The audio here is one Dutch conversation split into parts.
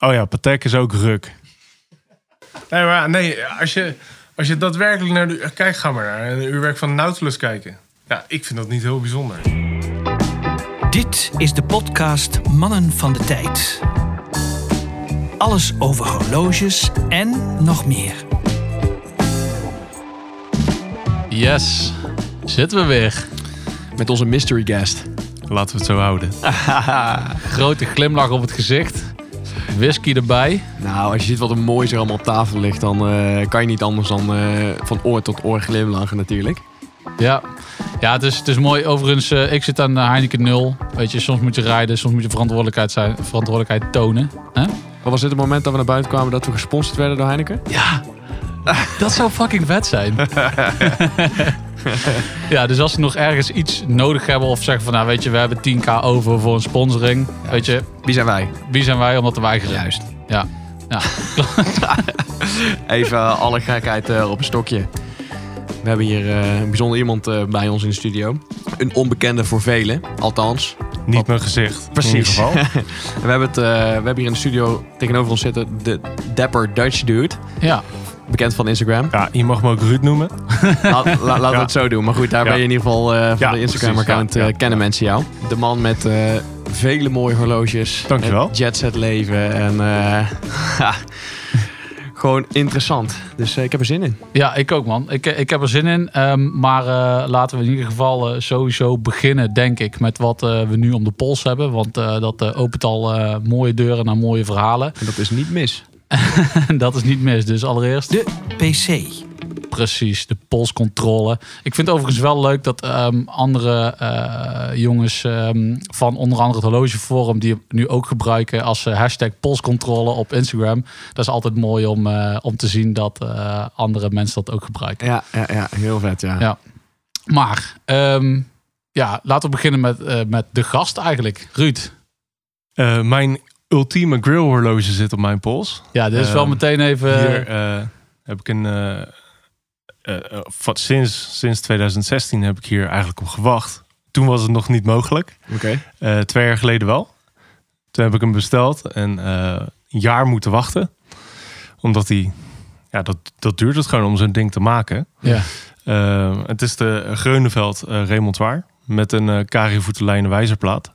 Oh ja, Patek is ook ruk. Nee, maar nee, als je, als je daadwerkelijk naar de... Kijk, ga maar naar een uurwerk van Nautilus kijken. Ja, ik vind dat niet heel bijzonder. Dit is de podcast Mannen van de Tijd. Alles over horloges en nog meer. Yes, zitten we weer. Met onze mystery guest. Laten we het zo houden. Grote glimlach op het gezicht. Whisky erbij. Nou, als je ziet wat een moois er allemaal op tafel ligt, dan eh, kan je niet anders dan eh, van oor tot oor glimlachen natuurlijk. Ja, ja het, is, het is mooi. Overigens, eh, ik zit aan de Heineken 0. Weet je, soms moet je rijden, soms moet je verantwoordelijkheid, zijn, verantwoordelijkheid tonen. Wat was dit het moment dat we naar buiten kwamen dat we gesponsord werden door Heineken? Ja, dat zou fucking vet zijn. ja, dus als ze nog ergens iets nodig hebben of zeggen van, nou weet je, we hebben 10k over voor een sponsoring. Weet je, Wie zijn wij? wie zijn wij om dat te weigeren? Juist. Ja, ja. Even alle gekheid eh, op een stokje. We hebben hier eh, een bijzonder iemand eh, bij ons in de studio. Een onbekende voor velen, althans. Niet mijn gezicht. Precies. In ieder geval. We, hebben het, eh, we hebben hier in de studio tegenover ons zitten de Dapper Dutch Dude. ja. Bekend van Instagram. Ja, je mag me ook Ruud noemen. Laat, la- laten we Ja. het zo doen. Maar goed, daar Ja. ben je in ieder geval eh, van Ja, de Instagram-account. Ja, eh, kennen mensen jou. De man met eh, vele mooie horloges. Dankjewel. Het jetset leven. En eh, ja, gewoon interessant. Dus eh, ik heb er zin in. Ja, ik ook man. Ik, ik heb er zin in. Ehm, maar eh, laten we in ieder geval sowieso beginnen, denk ik, met wat eh, we nu om de pols hebben. Want eh, dat opent al eh, mooie deuren naar mooie verhalen. En dat is niet mis. Dat is niet mis. Dus allereerst, De PC. precies, de polscontrole. Ik vind het overigens wel leuk dat ehm, andere eh, jongens ehm, van onder andere het horlogeforum... die nu ook gebruiken als eh, hashtag polscontrole op Instagram. Dat is altijd mooi om, eh, om te zien dat eh, andere mensen dat ook gebruiken. Ja, ja, ja heel vet. Ja. Ja. Maar ehm, ja, laten we beginnen met, eh, met de gast eigenlijk. Ruud. Eh, mijn ultieme grill horloge zit op mijn pols. Ja, dit is wel Ehm, meteen even... Hier eh, heb ik een... eh, eh, eh, van- sinds, sinds 2016 heb ik hier eigenlijk op gewacht. Toen was het nog niet mogelijk. Oké. Eh, twee jaar geleden wel. Toen heb ik hem besteld en eh, een jaar moeten wachten. Omdat hij... Ja, dat, dat duurt het gewoon om zo'n ding te maken. ja. Eh, het is de Greuneveld eh remontoir met een uh, Cari-voetenlijnen wijzerplaat.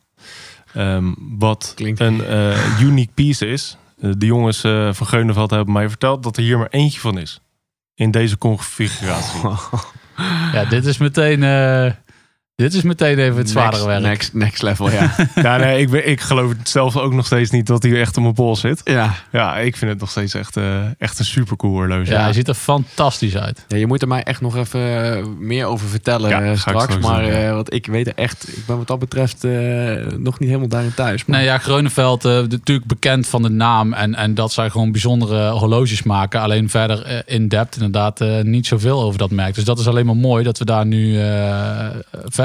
Ehm, wat Klinkt- een eh, unique piece is. Eh, de jongens eh, van Greuneveld hebben mij verteld dat er hier maar eentje van is. In deze configuratie. ja, dit is meteen... eh, dit is meteen even het zwaardere next, werk. Next, next level, ja. ja, nee, ik, ben- ik geloof het zelf ook nog steeds niet dat hij echt op mijn pols zit. ja. Ja, ik vind het nog steeds echt, eh, echt een supercool horloge. Ja, hij ziet er fantastisch uit. Ja, je moet er mij echt nog even eh, meer over vertellen Ja, eh, straks. straks Maar doen, ja. eh, want ik weet er echt, ik ben wat dat betreft eh, nog niet helemaal daarin thuis. Maar Nee, ja, Greuneveld, eh, natuurlijk bekend van de naam. En, en dat zij gewoon bijzondere horloges maken. Alleen verder in depth inderdaad eh, niet zoveel over dat merk. Dus dat is alleen maar mooi dat we daar nu eh,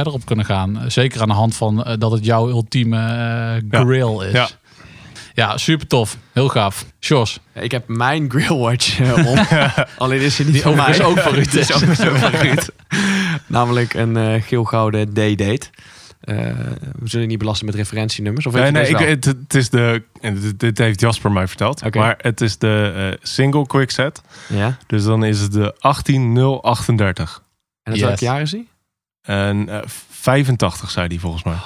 verder op kunnen gaan. Zeker aan de hand van eh, dat het jouw ultieme eh, grill is. Ja. Ja. super tof. Heel gaaf. Sjors. Ik heb mijn grillwatch eh, om. Alleen is hij niet Die van mij. ook Ruud Die is. ook zo van Ruud. Namelijk een eh geel-gouden D-date. Eh, we zullen niet belasten met referentienummers. Of Nee, nee, deze ik, het, het is de. en Dit, heeft Jasper mij verteld. Oké. Maar het is de eh, single quickset. Ja. Dus dan is het de 18038. En het Yes. welk jaar is hij? En eh, 85 zei die volgens mij.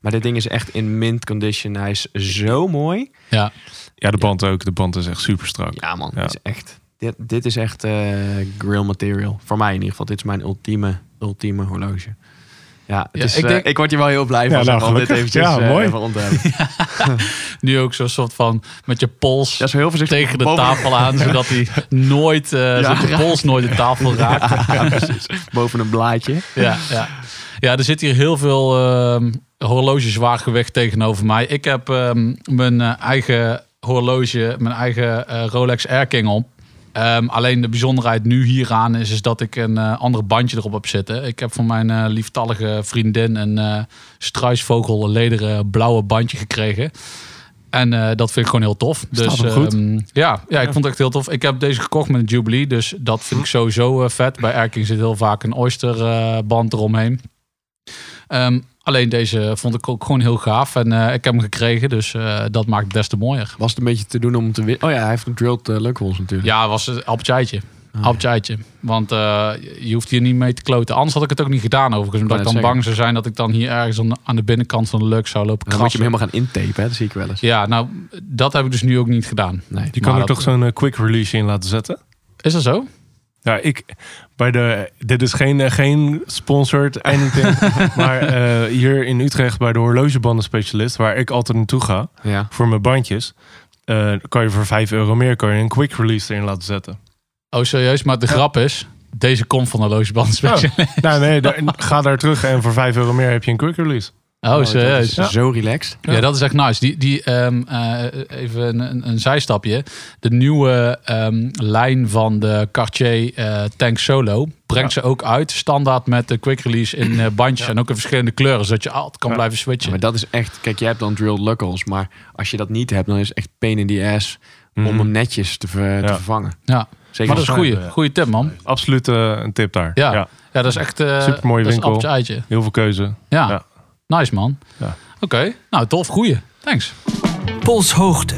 Maar dit ding is echt in mint condition. Hij is zo mooi. Ja. Ja, de band ook. De band is echt super strak. Ja man, Ja. Dit is echt... Dit, dit is echt eh, grill material. Voor mij in ieder geval. Dit is mijn ultieme, ultieme horloge. Ja, is, ik ik, denk- ik word hier wel heel blij van. Ja, nou, om dit eventjes Ja, eh, mooi. even rond te hebben. Nu ook zo'n soort van met je pols Ja, zo heel voorzichtig tegen de boven- tafel aan. Zodat hij nooit, eh Ja, zodat je raakt. pols nooit de tafel raakt. Boven een blaadje. Ja, ja. ja, er zit hier heel veel ehm horloge zwaargewicht tegenover mij. Ik heb ehm, mijn eh, eigen horloge, mijn eigen eh, Rolex Air King op. Ehm, alleen de bijzonderheid nu hieraan is, is dat ik een eh, ander bandje erop heb zitten. Ik heb van mijn eh, lieftallige vriendin een eh struisvogel lederen blauwe bandje gekregen. En dat vind ik gewoon heel tof. Staat dus goed? ehm, ja, ja, ik vond het echt heel tof. Ik heb deze gekocht met een Jubilee, dus dat vind ik sowieso vet. Bij Erking zit heel vaak een Oyster eh, band eromheen. Ehm, Alleen deze vond ik ook gewoon heel gaaf. En eh, ik heb hem gekregen, dus eh, dat maakt het des te mooier. Was het een beetje te doen om te winnen? Oh ja, hij heeft een drilled uh, Luckholes natuurlijk. Ja, het was een appeltje. Appeltje. Want eh, je hoeft hier niet mee te kloten. Anders had ik het ook niet gedaan overigens. Omdat ik dan zeggen. bang zou zijn dat ik dan hier ergens aan, aan de binnenkant van de luk zou lopen Dan moet je hem helemaal gaan intapen, hè? dat zie ik wel eens. Ja, nou, dat heb ik dus nu ook niet gedaan. Nee. Je kan Maar er dat- toch zo'n quick release in laten zetten? Is dat zo? Ja, ik bij de. Dit is geen, eh, geen sponsored anything. maar eh, hier in Utrecht bij de horlogebandenspecialist, waar ik altijd naartoe ga Ja. voor mijn bandjes, eh, kan je voor 5 euro meer kan je een quick release erin laten zetten. Oh, serieus? Maar de grap is, deze komt van de loosband special. nou nee, daar- ga daar terug en voor 5 euro meer heb je een quick release. Oh, serieus? is Ja. Zo relaxed. dat is echt nice. Die, die, ehm, eh, even een, een, een zijstapje. De nieuwe ehm, lijn van de Cartier eh, Tank Solo brengt ze ook uit. Standaard met de quick release in eh, bandjes en ook in verschillende kleuren. Zodat je altijd kan Ja. blijven Ja, switchen. maar dat is echt... Kijk, jij hebt dan drilled Luckholes, maar als je dat niet hebt, dan is het echt pain in the ass om Mhm. hem netjes te, ver- te Ja. vervangen. Ja. Zeker Maar dat is een goede, Ja. goede tip, man. Absoluut een tip daar. Ja. ja. Ja, dat is echt eh een winkel. Heel veel keuze. Ja. Nice man. Ja. Oké, nou tof, goeie. Thanks. Polshoogte.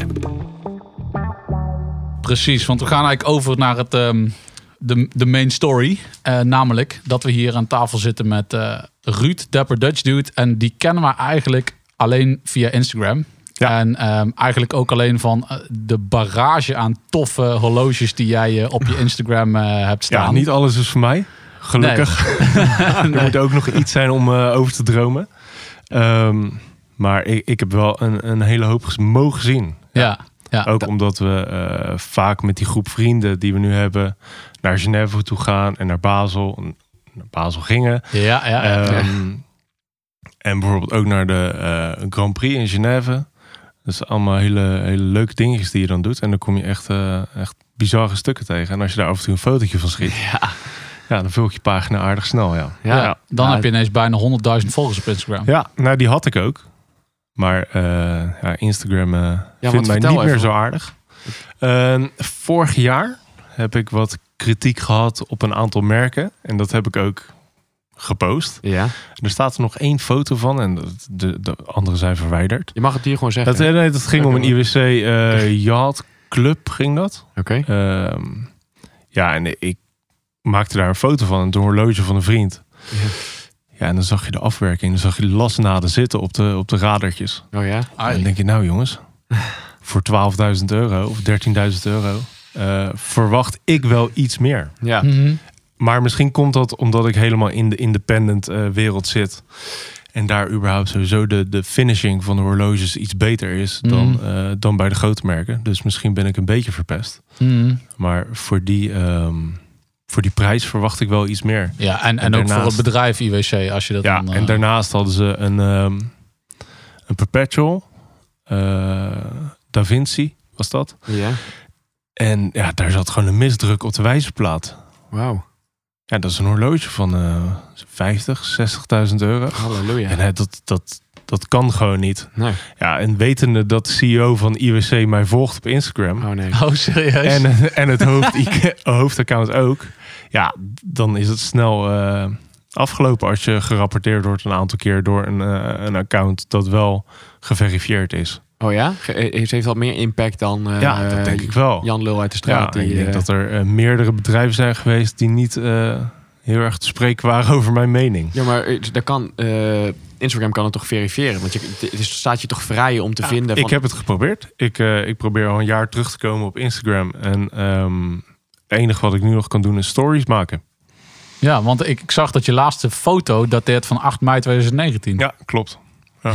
Precies, want we gaan eigenlijk over naar het, ehm, de, de main story. Eh, namelijk dat we hier aan tafel zitten met eh Ruud, Dapper Dutch Dude. En die kennen we eigenlijk alleen via Instagram. Ja. En ehm, eigenlijk ook alleen van eh, de barrage aan toffe horloges die jij op je Instagram eh, hebt staan. Ja, niet alles is voor mij. Gelukkig. er moet ook nog iets zijn om eh, over te dromen. Ehm, maar ik, ik heb wel een, een hele hoop mogen zien. Ja, ja. Ook omdat we eh, vaak met die groep vrienden die we nu hebben... naar Genève toe gaan en naar Basel. Naar Basel gingen. ja, ja, ja. Ehm, En bijvoorbeeld ook naar de eh, Grand Prix in Genève. Dat zijn allemaal hele, hele leuke dingetjes die je dan doet. En dan kom je echt, eh, echt bizarre stukken tegen. En als je daar af en toe een fotootje van schiet... Ja. Ja, dan vult je pagina aardig snel, ja. Ja. ja. Dan Ja, heb je ineens bijna 100.000 volgers op Instagram. Ja, nou die had ik ook. Maar eh, ja, Instagram eh want vindt mij niet meer even. zo aardig. Ehm, vorig jaar heb ik wat kritiek gehad op een aantal merken. En dat heb ik ook gepost. Ja. Er staat er nog één foto van en de, de, de andere zijn verwijderd. Je mag het hier gewoon zeggen. Dat, nee, dat ging om een IWC eh Yacht Club, ging dat. Oké. Ehm, ja, en ik maakte daar een foto van, een horloge van een vriend. Ja. Ja, en dan zag je de afwerking, dan zag je de lasnaden zitten op de, op de radertjes. Oh ja? En Ai. dan denk je, nou jongens, voor 12.000 euro of 13.000 euro eh, verwacht ik wel iets meer. Ja. Mhm. Maar misschien komt dat omdat ik helemaal in de independent eh, wereld zit. En daar überhaupt sowieso de, de finishing van de horloges iets beter is dan, Mhm. eh, dan bij de grote merken. Dus misschien ben ik een beetje verpest. Mhm. Maar voor die, ehm, voor die prijs verwacht ik wel iets meer. Ja, en, en, En ook voor het bedrijf IWC, als je dat Ja, dan... en eh, daarnaast hadden ze een, ehm, een perpetual. eh, Da Vinci was dat. Ja. En ja, daar zat gewoon een misdruk op de wijzerplaat. Wauw. Ja, dat is een horloge van eh 50, 60.000 euro. Halleluja. En hè, dat, dat, dat kan gewoon niet. Nee. Ja, en wetende dat de CEO van IWC mij volgt op Instagram. Oh nee. Oh, serieus? En, en het hoofd, hoofdaccount ook. Ja, dan is het snel eh, afgelopen als je gerapporteerd wordt een aantal keer door een, eh, een account dat wel geverifieerd is. Oh ja? Heeft, heeft dat meer impact dan eh, ja, dat denk ik wel. Jan Lul uit de ja, straat? die, ik denk eh, dat er eh, meerdere bedrijven zijn geweest die niet eh, heel erg te spreken waren over mijn mening. Ja, maar eh, daar kan, eh, Instagram kan het toch verifiëren? Want je, het staat je toch vrij om te vinden van... Ik heb het geprobeerd. Ik, eh, ik probeer al een jaar terug te komen op Instagram. En ehm, enige wat ik nu nog kan doen is stories maken. Ja, want ik, ik zag dat je laatste foto dateert van 8 mei 2019. Ja, klopt. Dat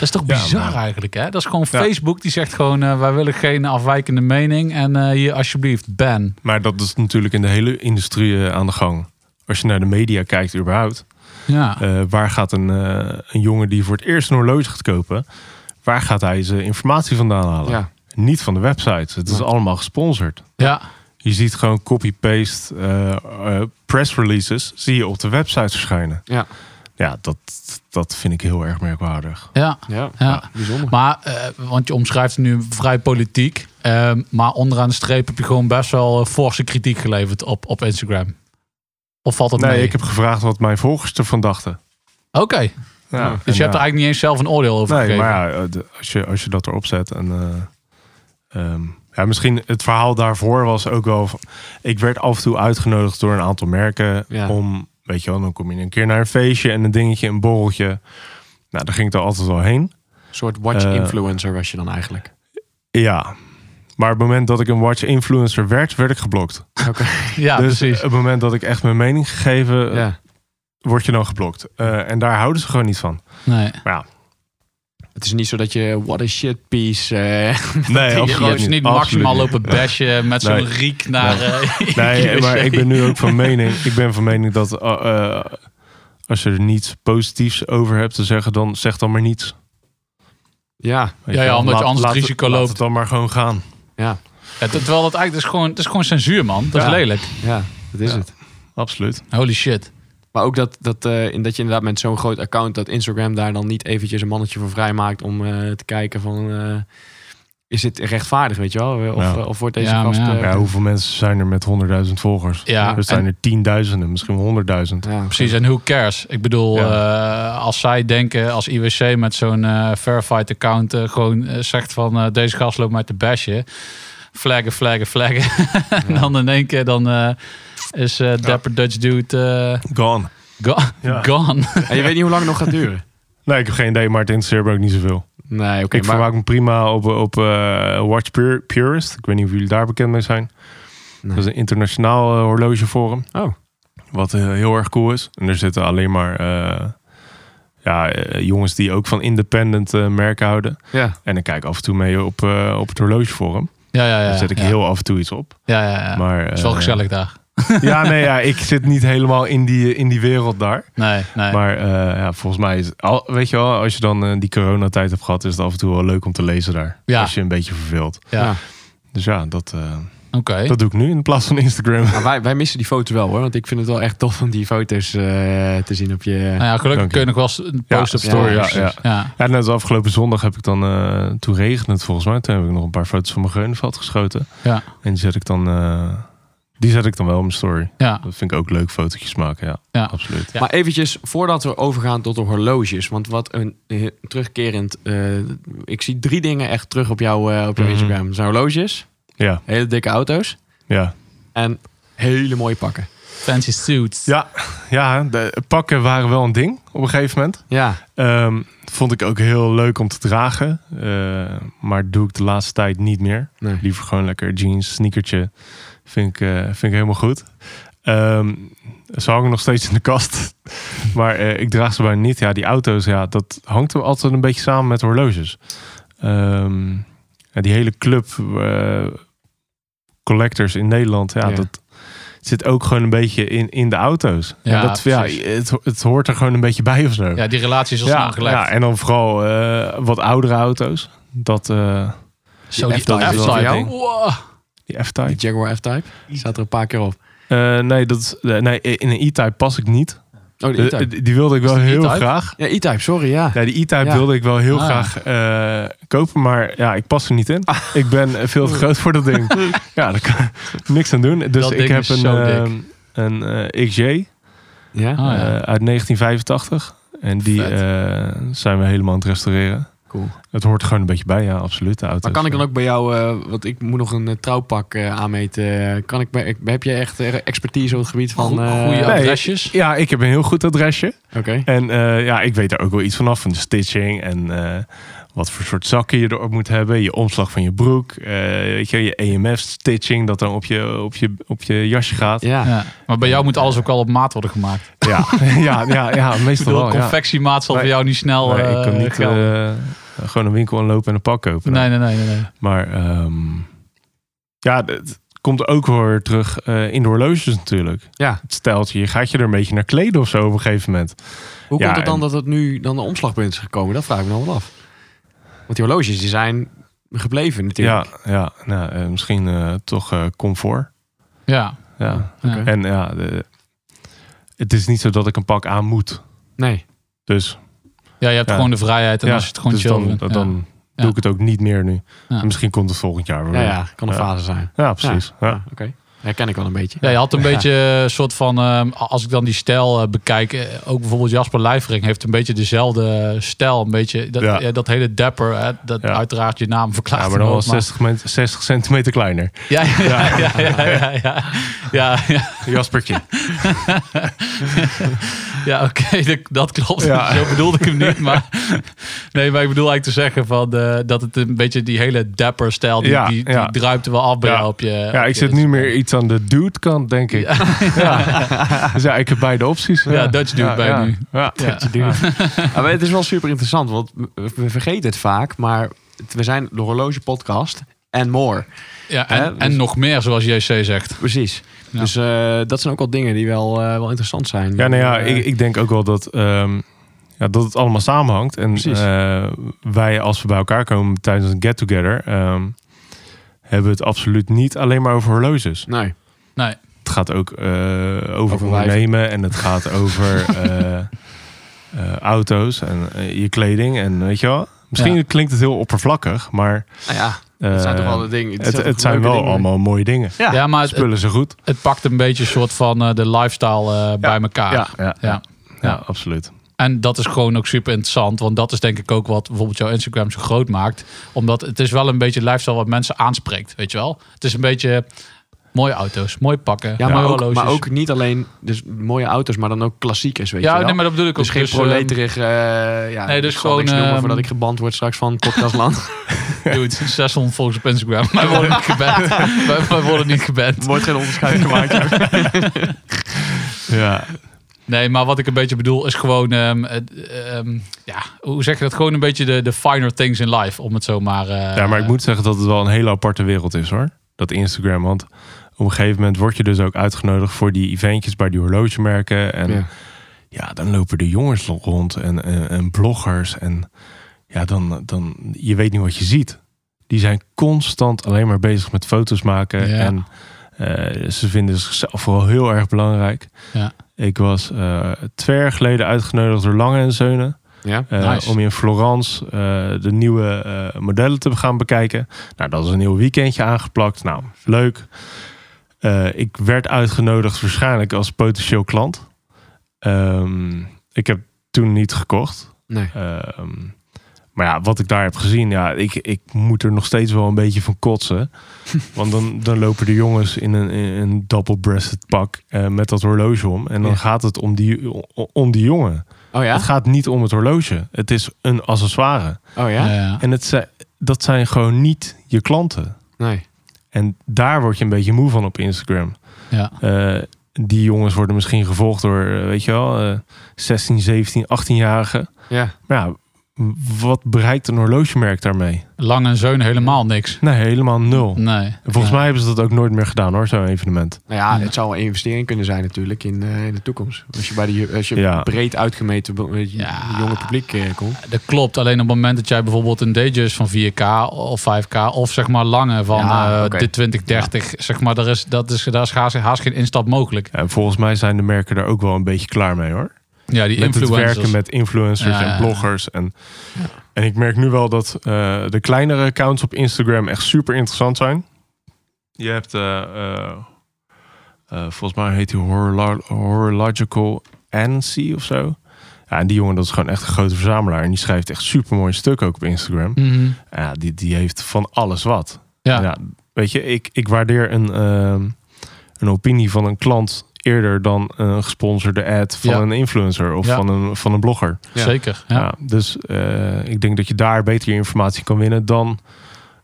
is toch Ja, bizar maar- eigenlijk, hè? Dat is gewoon Ja. Facebook die zegt gewoon... eh, wij willen geen afwijkende mening en eh, hier alsjeblieft, ban. Maar dat is natuurlijk in de hele industrie eh, aan de gang. Als je naar de media kijkt überhaupt. Ja, waar gaat een, een jongen die voor het eerst een horloge gaat kopen... waar gaat hij zijn informatie vandaan halen? Ja. Niet van de websites. Het is Ja. allemaal gesponsord. ja. Je ziet gewoon copy-paste eh, eh, press releases... zie je op de website verschijnen. Ja. Ja, dat, dat vind ik heel erg merkwaardig. ja. Ja, Ja. bijzonder. Maar, eh, want je omschrijft het nu vrij politiek. ehm, maar onderaan de streep heb je gewoon best wel forse kritiek geleverd op, op Instagram. Of valt dat Nee, mee? ik heb gevraagd wat mijn volgers ervan dachten. Oké. Ja, Dus je hebt er eigenlijk niet eens zelf een oordeel over Nee, gegeven. maar ja, als je, als je dat erop zet en... eh, ehm, ja, misschien het verhaal daarvoor was ook wel... ik werd af en toe uitgenodigd door een aantal merken Ja. om... Weet je wel, dan kom je een keer naar een feestje en een dingetje, een borreltje. Nou, daar ging ik er altijd wel heen. Een soort watch Eh, influencer was je dan eigenlijk. Ja, maar op het moment dat ik een watch influencer werd, werd ik geblokt. Oké. Ja, dus precies. op het moment dat ik echt mijn mening gegeven, Ja. word je dan geblokt. Eh, en daar houden ze gewoon niet van. Nee. Het is niet zo dat je what a shit piece. eh, Nee, Je absoluut niet, niet. maximaal lopen bashen met zo'n Nee. riek naar... eh, Nee, maar ik ben nu ook van mening. Ik ben van mening dat eh, als je er niets positiefs over hebt te zeggen, dan zeg dan maar niets. ja, Weet Ja, ja, omdat je anders het laat risico laat loopt. het dan maar gewoon gaan. ja, Ja, terwijl dat eigenlijk dat is gewoon, dat is gewoon censuur, man. Dat Ja. is lelijk. ja, dat is Ja. het. Absoluut. Holy shit. Maar ook dat, dat, eh, in dat je inderdaad met zo'n groot account, dat Instagram daar dan niet eventjes een mannetje voor vrijmaakt om eh, te kijken van, eh, is het rechtvaardig, weet je wel? Of, Ja. of wordt deze Ja, gast... ja. Ja, hoeveel mensen zijn er met 100.000 volgers? Ja, er zijn en- er tienduizenden, misschien wel honderdduizend. ja, Precies, en who cares? Ik bedoel, eh, als zij denken, als IWC met zo'n eh, verified account gewoon zegt van eh, deze gast loopt mij te bashen. Flaggen, flaggen, flaggen. en dan in één keer dan eh, is eh Dapper Dutch Dude eh, Gone. go- Ja. gone. En je weet niet hoe lang het nog gaat duren. Nee, ik heb geen idee, maar het interesseert me ook niet zoveel. Nee, oké, ik maar... vermaak me prima op, op eh, Watch Pur- Purist. Ik weet niet of jullie daar bekend mee zijn. Nee. Dat is een internationaal horlogeforum. Oh. Wat eh, heel erg cool is. En er zitten alleen maar eh, ja, jongens die ook van independent eh, merken houden. Ja, En ik kijk af en toe mee op, eh, op het horlogeforum. Ja, ja, ja. Daar zet ik ja. heel af en toe iets op. Ja, ja, ja. Maar, Het is wel gezellig daar. Ja, nee, ja, ik zit niet helemaal in die, in die wereld daar. Nee, nee. Maar eh, ja, volgens mij is al, weet je wel, als je dan eh, die coronatijd hebt gehad, is het af en toe wel leuk om te lezen daar. Ja. Als je een beetje verveelt. ja. ja. Dus ja, dat, eh, Oké. dat doe ik nu in plaats van Instagram. Maar wij, wij missen die foto wel hoor, want ik vind het wel echt tof om die foto's eh, te zien op je... Nou ja, gelukkig Dank kun je. nog wel eens een Ja, post op ja, story. ja, precies. ja. ja. Ja, net als afgelopen zondag heb ik dan, eh, toen regende het volgens mij, toen heb ik nog een paar foto's van mijn Geunenveld geschoten. Ja. En die zet ik dan, eh, die zet ik dan wel op mijn story. Ja. Dat vind ik ook leuk, fotootjes maken, ja. Ja. Absoluut. Ja. Maar eventjes, voordat we overgaan tot de horloges. Want wat een eh, terugkerend... eh, ik zie drie dingen echt terug op, jou, eh, op jouw Mhm. Instagram. Dat zijn horloges, Ja, hele dikke auto's ja. en hele mooie pakken. Fancy suits. Ja, ja de pakken waren wel een ding op een gegeven moment. Ja, Ehm, vond ik ook heel leuk om te dragen. eh, maar doe ik de laatste tijd niet meer. nee. Liever gewoon lekker jeans, sneakertje. Vind ik, eh, vind ik helemaal goed. Ehm, ze hangen nog steeds in de kast. maar eh, ik draag ze bijna niet. Ja, die auto's, ja, dat hangt er altijd een beetje samen met horloges. Ja, die hele club eh, collectors in Nederland, ja, Ja. dat zit ook gewoon een beetje in, in de auto's. Ja, Ja, dat, het, het hoort er gewoon een beetje bij of zo. Ja, die relatie is al ja, snel gelegd. ja, en dan vooral wat oudere auto's. Dat, Zo die F-Type is wel Die F-Type. Die Jaguar F-Type. Die staat er een paar keer op. Eh, nee, dat is, eh, nee, in een E-Type pas ik niet. Oh, de Eh, E-Type. die, die wilde ik wel heel E-Type? graag. Ja, E-Type, sorry, ja. Ja, die E-Type Ja. wilde ik wel heel Ah. graag eh, kopen, maar ja, ik pas er niet in. Ik ben veel te groot voor dat ding. ja, daar kan ik niks aan doen. Dus Dat ik heb een, een eh, XJ Ja? Ah, ja. uit 1985. En die eh, zijn we helemaal aan het restaureren. Cool. Het hoort er gewoon een beetje bij, ja, absoluut. De auto's. Maar kan ik dan ook bij jou, eh, want ik moet nog een eh, trouwpak eh, aanmeten. Kan ik bij, heb je echt expertise op het gebied van... eh, Goede nee. adresjes. Ja, ik heb een heel goed adresje. Oké. En eh, ja, ik weet er ook wel iets vanaf van de stitching en eh, wat voor soort zakken je erop moet hebben. Je omslag van je broek, eh, weet je, je EMF-stitching dat dan op je, op, je, op je jasje gaat. Ja. Ja. Maar bij jou moet alles ook wel op maat worden gemaakt. Ja, ja, ja, ja meestal bedoel, wel. Ja. confectiemaat zal Nee. voor jou niet snel Nee, ik kan eh, niet eh, gewoon een winkel aanlopen en een pak kopen. nee, nee, nee, nee, nee. Maar ehm, ja, het komt ook weer terug eh, in de horloges natuurlijk. Ja. Het steltje, je gaat je er een beetje naar kleden of zo op een gegeven moment. Hoe Ja, komt het dan en- dat het nu dan de omslagpunt is gekomen? Dat vraag ik me nog wel af. Want die horloges die zijn gebleven natuurlijk. Ja, ja nou, eh, misschien eh, toch eh, comfort. Ja. Ja. En ja, de- het is niet zo dat ik een pak aan moet. Nee. Dus, Ja, je hebt Ja. gewoon de vrijheid en ja, als je het gewoon dus chill dan, dan, ja. dan Ja. doe ik het ook niet meer nu. Misschien komt het volgend jaar weer. Ja, ja, kan een Ja. fase zijn. Ja, precies. Ja. Ja, Oké herken ik wel een beetje. Ja, je had een beetje een soort van, ehm, als ik dan die stijl eh, bekijk, eh, ook bijvoorbeeld Jasper Lijvering heeft een beetje dezelfde stijl. Een beetje dat, dat hele dapper, dat uiteraard je naam verklaart. Ja, maar dan wel 60, 60 centimeter kleiner. Ja, ja, ja, ja. ja, Jaspertje. ja, oké, dat, dat klopt. Ja. Zo bedoelde ik hem niet, maar nee, maar ik bedoel eigenlijk te zeggen van eh, dat het een beetje die hele dapper stijl die, Ja, die, die ja. druipt er wel af bij Ja. jou op je. Ja, op ik je zit nu meer iets aan de dude kant, denk ik. Ja. Dus ja, ik heb beide opties. Ja, Dutch dude bij ja. nu. Ja. Ja. Ja, maar het is wel super interessant, want we- vergeten het vaak, maar we zijn de horloge podcast en more. Ja, en, Hè, dus- en nog meer, zoals JC zegt. Precies. Ja. Dus eh, dat zijn ook wel dingen die wel, eh, wel interessant zijn. Ja, nou ja, Eh, ik, ik denk ook wel dat, ehm, ja, dat het allemaal samenhangt. En eh, wij, als we bij elkaar komen tijdens een get-together, ehm, hebben we het absoluut niet alleen maar over horloges. Nee. Nee, Het gaat ook eh, over, ondernemen en het gaat over eh, eh, auto's en je kleding. En weet je wel, misschien Ja. klinkt het heel oppervlakkig, maar Nou ja, dat zijn toch eh, wel de dingen. het, zijn wel dingen. allemaal mooie dingen. Ja. ja, maar het, Spullen ze goed. het pakt een beetje een soort van eh, de lifestyle eh, bij elkaar. Ja, ja, Ja. ja, absoluut. En dat is gewoon ook super interessant. Want dat is denk ik ook wat bijvoorbeeld jouw Instagram zo groot maakt. Omdat het is wel een beetje lifestyle wat mensen aanspreekt. Weet je wel? Het is een beetje mooie auto's, mooi pakken, Ja, mooie maar ook, horloges. maar ook niet alleen dus mooie auto's, maar dan ook klassiekers, weet je ja, wel. nee, maar dat bedoel ik dus ook. geen dus, ehm, proleterig, eh ja, nee, dus gewoon, noemen ehm, voordat ik geband word straks van podcastland. Dude, 600 volgers op Instagram. Wij worden niet geband. wij, wij worden niet geband. Wordt geen onderscheid gemaakt. Ja, Nee, maar wat ik een beetje bedoel is gewoon... ehm, ehm, ja, hoe zeg je dat? Gewoon een beetje de, de finer things in life. Om het zo maar... eh, ja, maar ik moet zeggen dat het wel een hele aparte wereld is hoor. Dat Instagram, want op een gegeven moment word je dus ook uitgenodigd voor die eventjes bij die horlogemerken. En ja, Ja. dan lopen de jongens rond en, en, en bloggers. En ja, dan, dan, je weet niet wat je ziet. Die zijn constant alleen maar bezig met foto's maken. Ja. En eh, ze vinden zichzelf vooral heel erg belangrijk. Ja. Ik was eh, twee jaar geleden uitgenodigd door Lange en Zeunen. Ja. Eh. Om in Florence de nieuwe modellen te gaan bekijken. Nou, dat is een heel weekendje aangeplakt. Nou, leuk. Eh, ik werd uitgenodigd waarschijnlijk als potentieel klant. Ehm, ik heb toen niet gekocht. Nee. Ehm, maar ja, wat ik daar heb gezien, ja, ik, ik moet er nog steeds wel een beetje van kotsen. Want dan, dan lopen de jongens in een, in een double-breasted pak eh, met dat horloge om. En dan Ja. gaat het om die, om die jongen. Oh ja? Het gaat niet om het horloge. Het is een accessoire. Oh ja? ja, ja. En het zijn, dat zijn gewoon niet je klanten. Nee. En daar word je een beetje moe van op Instagram. ja. Eh, die jongens worden misschien gevolgd door, eh, weet je wel, eh 16, 17, 18-jarigen. Ja. Maar ja, wat bereikt een horlogemerk daarmee? Lang en zeun helemaal niks. Nee, helemaal nul. Nee. En Volgens mij hebben ze dat ook nooit meer gedaan hoor, zo'n evenement. Nou ja, het zou een investering kunnen zijn natuurlijk in, eh, in de toekomst. Als je bij die, als je Ja. breed uitgemeten Ja. jonge publiek eh, komt. Dat klopt. Alleen op het moment dat jij bijvoorbeeld een Datejust van 4K of 5K of zeg maar lange van Ja, eh, oké. de 2030, zeg maar, daar is, dat is, daar is haast, haast geen instap mogelijk. En volgens mij zijn de merken daar ook wel een beetje klaar mee hoor. Ja, die met het werken met influencers Ja, en bloggers. En, en ik merk nu wel dat eh, de kleinere accounts op Instagram echt super interessant zijn. Je hebt, eh, eh, eh, volgens mij heet die Horolo- Horological Annecy of zo. Ja, en die jongen dat is gewoon echt een grote verzamelaar. En die schrijft echt super mooi stuk ook op Instagram. Mhm. Ja, die, die heeft van alles wat. Ja. Ja, weet je, ik, ik waardeer een, ehm, een opinie van een klant eerder dan een gesponsorde ad van Ja. een influencer of Ja. van, een, van een blogger. Ja. zeker. Ja. Ja. dus eh, ik denk dat je daar beter je informatie kan winnen dan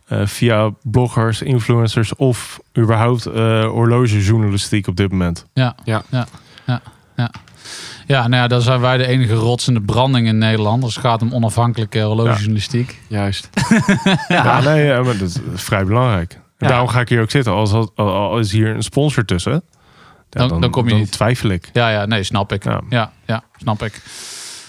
eh, via bloggers, influencers of überhaupt eh horlogejournalistiek op dit moment. Ja, Ja. ja, ja, ja. Ja, nou ja, dan zijn wij de enige rotsende branding in Nederland. Als het gaat om onafhankelijke horlogejournalistiek. Juist. Ja, nee, maar dat is vrij belangrijk. Daarom ga ik hier ook zitten. Als, als, als is hier een sponsor tussen, Dan- dan kom je niet. twijfel ik. Ja, ja, nee, snap ik. Ja. Ja, ja, snap ik.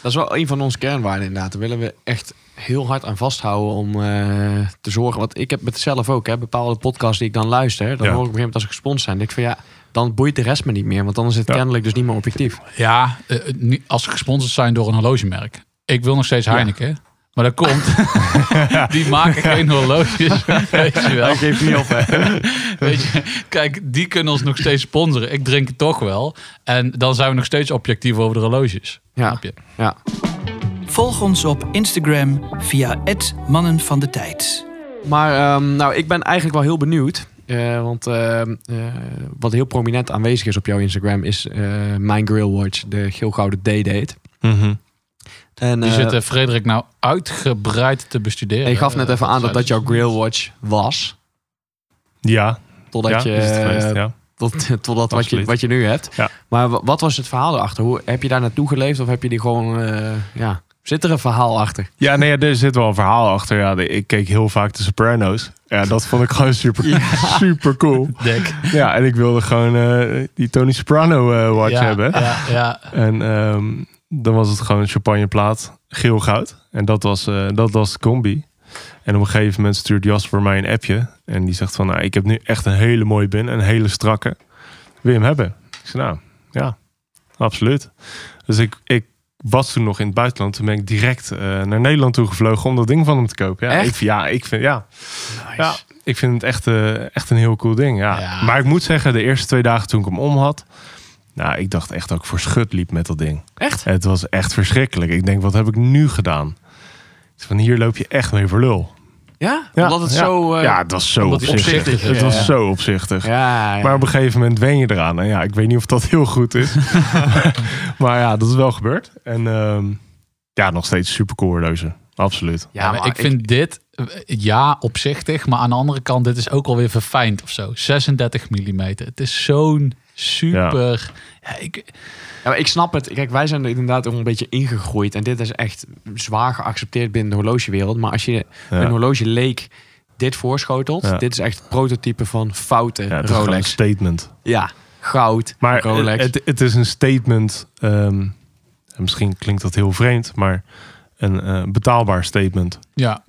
Dat is wel een van onze kernwaarden inderdaad. Daar willen we echt heel hard aan vasthouden om eh, te zorgen. Want ik heb het zelf ook. Hè, bepaalde podcasts die ik dan luister. Dan Ja. hoor ik op een gegeven moment als ik gesponsord zijn. denk ik van ja, dan boeit de rest me niet meer. Want dan is het Ja. kennelijk dus niet meer objectief. Ja, eh, niet- als ze gesponsord zijn door een horlogemerk. Ik wil nog steeds Ja. Heineken. Maar dat komt. die maken geen horloges. Weet je wel. Hij geeft niet op, hè? Weet je, kijk, die kunnen ons nog steeds sponsoren. Ik drink het toch wel. En dan zijn we nog steeds objectief over de horloges. Ja. Snap je? Ja. Volg ons op Instagram via het Mannen van de Tijd. Maar ehm, nou, ik ben eigenlijk wel heel benieuwd. Eh, want ehm, eh, wat heel prominent aanwezig is op jouw Instagram is eh, mijn Grill Watch, de geel-gouden D-date. Mhm. En Die eh, zitten Frederik nou uitgebreid te bestuderen. je gaf net Eh, even aan dat dat jouw tijdens- Grill Watch was. Ja, Totdat ja, je, is het geweest, eh, ja. tot, totdat wat je, wat je nu hebt. Ja. Maar wa- wat was het verhaal erachter? Hoe, heb je daar naartoe geleefd of heb je die gewoon... eh, ja, zit er een verhaal achter? Ja, nee, er zit wel een verhaal achter. Ja, ik keek heel vaak de Sopranos. Ja, dat vond ik gewoon super, super cool. Dik. Ja, en ik wilde gewoon eh, die Tony Soprano eh, watch ja, hebben. Ja, ja. En ehm, dan was het gewoon een champagneplaat, geel goud. En dat was, eh, dat was de combi. En op een gegeven moment stuurt Jasper mij een appje. En die zegt van, nou, ik heb nu echt een hele mooie bin, een hele strakke. Wil je hem hebben? Ik zei, nou, ja, absoluut. Dus ik, ik was toen nog in het buitenland. Toen ben ik direct eh, naar Nederland toe gevlogen om dat ding van hem te kopen. Ja, Echt? ik, ja, ik vind, ja, ja, ik vind het echt, eh, echt een heel cool ding. Ja. Ja. Maar ik moet zeggen, de eerste twee dagen toen ik hem om had... Nou, ik dacht echt dat ik voor schut liep met dat ding. Echt? Het was echt verschrikkelijk. Ik denk, wat heb ik nu gedaan? Van hier loop je echt mee voor lul. Ja? Ja, Omdat het ja. zo... eh, ja, het was zo opzichtig. Het Ja, was zo opzichtig. ja, ja. Maar op een gegeven moment wen je eraan. En ja, ik weet niet of dat heel goed is. maar ja, dat is wel gebeurd. En ehm, ja, nog steeds super. Absoluut. Ja, maar ik vind dit, eh, ja, opzichtig. Maar aan de andere kant, dit is ook alweer verfijnd of zo. 36 mm. Het is zo'n super... Ja. ik, Ja, maar ik snap het. Kijk, wij zijn er inderdaad ook een beetje ingegroeid. En dit is echt zwaar geaccepteerd binnen de horlogewereld. Maar als je een horloge leek dit voorschotelt... Dit is echt het prototype van foute Ja, het is gewoon een Rolex. statement. Ja, goud, Maar Rolex. Het, het is een statement. ehm, en misschien klinkt dat heel vreemd, maar een eh, betaalbaar statement. ja,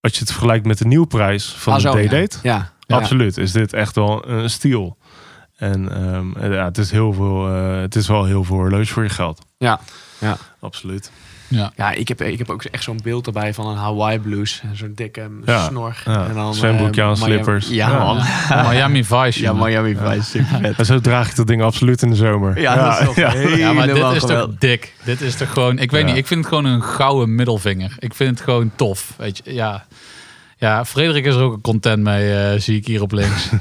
Als je het vergelijkt met de nieuwprijs van Ah, de ja. D-Date, ja. absoluut is dit echt wel een stiel. En ehm, ja, het is heel veel. eh, het is wel heel veel horloge voor je geld. Ja, ja. Absoluut. ja. Ja, ik heb, ik heb ook echt zo'n beeld erbij van een Hawaii blues. Zo'n dikke Ja, snor. ja. En dan, Zwembroekje eh, aan, Miami- slippers. Ja, Ja. man. Miami Vice. Ja. Miami Vice. Super vet. En zo draag ik dat ding absoluut in de zomer. Ja, dat is toch ja. Ja, maar dit is toch dik. Dit is toch gewoon... Ik weet Ja. niet, ik vind het gewoon een gouden middelvinger. Ik vind het gewoon tof. Weet je, ja. Ja, Frederik is er ook content mee, eh, zie ik hier op links.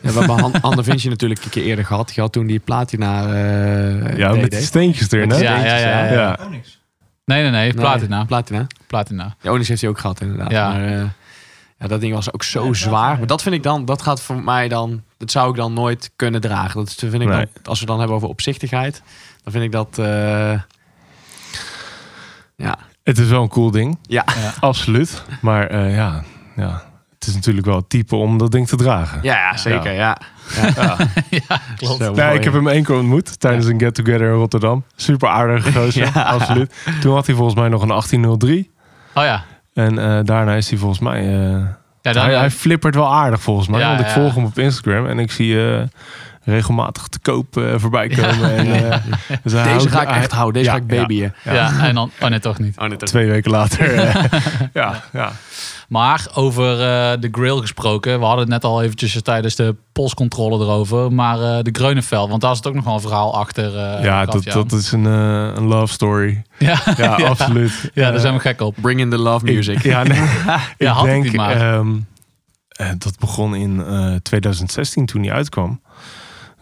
Ja, we hebben da Vinci natuurlijk een keer eerder gehad. Je had toen die platina eh Ja, met die steentjes erin. Hè? Ja, ja, ja, ja. Ja. Nee, nee, nee, Nee, platina. Platina. Platina. Ja, Onyx heeft hij ook gehad inderdaad. Ja. Maar eh, ja, dat ding was ook zo zwaar. Maar dat vind ik dan, dat gaat voor mij dan, dat zou ik dan nooit kunnen dragen. Dat is- vind ik Nee. dan, als we dan hebben over opzichtigheid, dan vind ik dat, eh, ja, Het is wel een cool ding. ja. Absoluut. Maar eh, ja, ja, het is natuurlijk wel het type om dat ding te dragen. Ja, ja, zeker, ja. ja, klopt. Zo Nee, mooi. ik heb hem één keer ontmoet tijdens een get-together in Rotterdam. Super aardige gozer, Ja. absoluut. Toen had hij volgens mij nog een 1803. Oh ja. En eh, daarna is hij volgens mij... eh, Ja, dan, hij, hij flippert wel aardig volgens mij. Ja, want ik ja. volg hem op Instagram en ik zie eh, regelmatig te koop eh, voorbij komen. En, eh, dus Deze houdt- ga ik echt houden, deze Ja, ga ik babyen. ja. en dan... Oh nee, toch niet. Oh, Twee weken later. ja, ja. Maar over eh, de grill gesproken. We hadden het net al eventjes tijdens de postcontrole erover. Maar eh, de Greunenveld, want daar zit ook nog wel een verhaal achter. eh, ja, dat, dat is een, een love story. Ja, Ja, ja. absoluut. Ja, daar zijn we gek op. Bring in the love music. Ik, ja, nee, Ja, ik denk, niet maar. ehm, eh, dat begon in eh, 2016 toen hij uitkwam.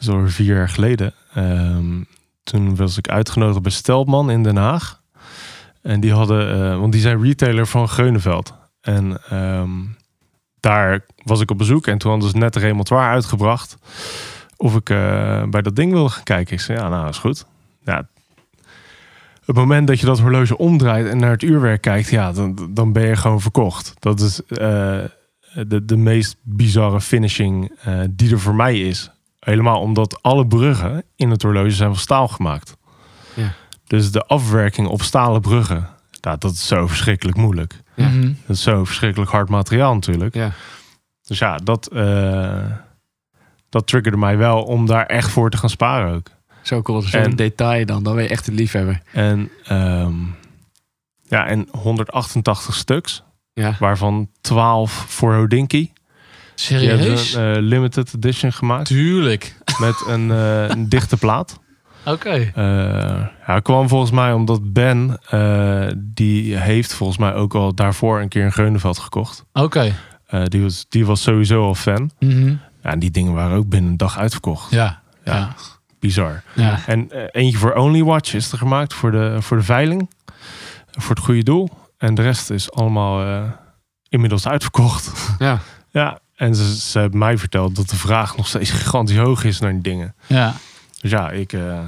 Zo vier jaar geleden. Ehm, toen was ik uitgenodigd bij Steltman in Den Haag. En die hadden, eh, want die zijn retailer van Geunenveld. En ehm, daar was ik op bezoek en toen hadden ze net remontoir uitgebracht. Of ik eh, bij dat ding wilde gaan kijken. Ik zei, ja, nou, is goed. Ja, het moment dat je dat horloge omdraait en naar het uurwerk kijkt, ja, dan, dan ben je gewoon verkocht. Dat is eh, de, de meest bizarre finishing die er voor mij is. Helemaal omdat alle bruggen in het horloge zijn van staal gemaakt. Ja. Dus de afwerking op stalen bruggen, dat is zo verschrikkelijk moeilijk. Ja. Mhm. Dat is zo verschrikkelijk hard materiaal natuurlijk. Ja. Dus ja, dat, eh, dat triggerde mij wel om daar echt voor te gaan sparen ook. Zo cool, zo'n En- detail dan. Dan ben je echt een liefhebber. En ehm, Ja, en 188 stuks, Ja. waarvan 12 voor Hodinky. Die hebben Serieus? een eh, limited edition gemaakt Tuurlijk. met een, eh, een dichte plaat. Oké. Eh ja, kwam volgens mij omdat Ben, die heeft volgens mij ook al daarvoor een keer een Geunenveld gekocht. Oké. Die, was, die was sowieso al fan. Ja, en die dingen waren ook binnen een dag uitverkocht. Ja. Ja. Ja. Bizar. Ja. En eentje voor Only Watch is er gemaakt voor de, voor de veiling. Voor het goede doel. En de rest is allemaal inmiddels uitverkocht. Ja. ja, en ze, ze hebben mij verteld dat de vraag nog steeds gigantisch hoog is naar die dingen. Ja. Dus ja, ik, eh,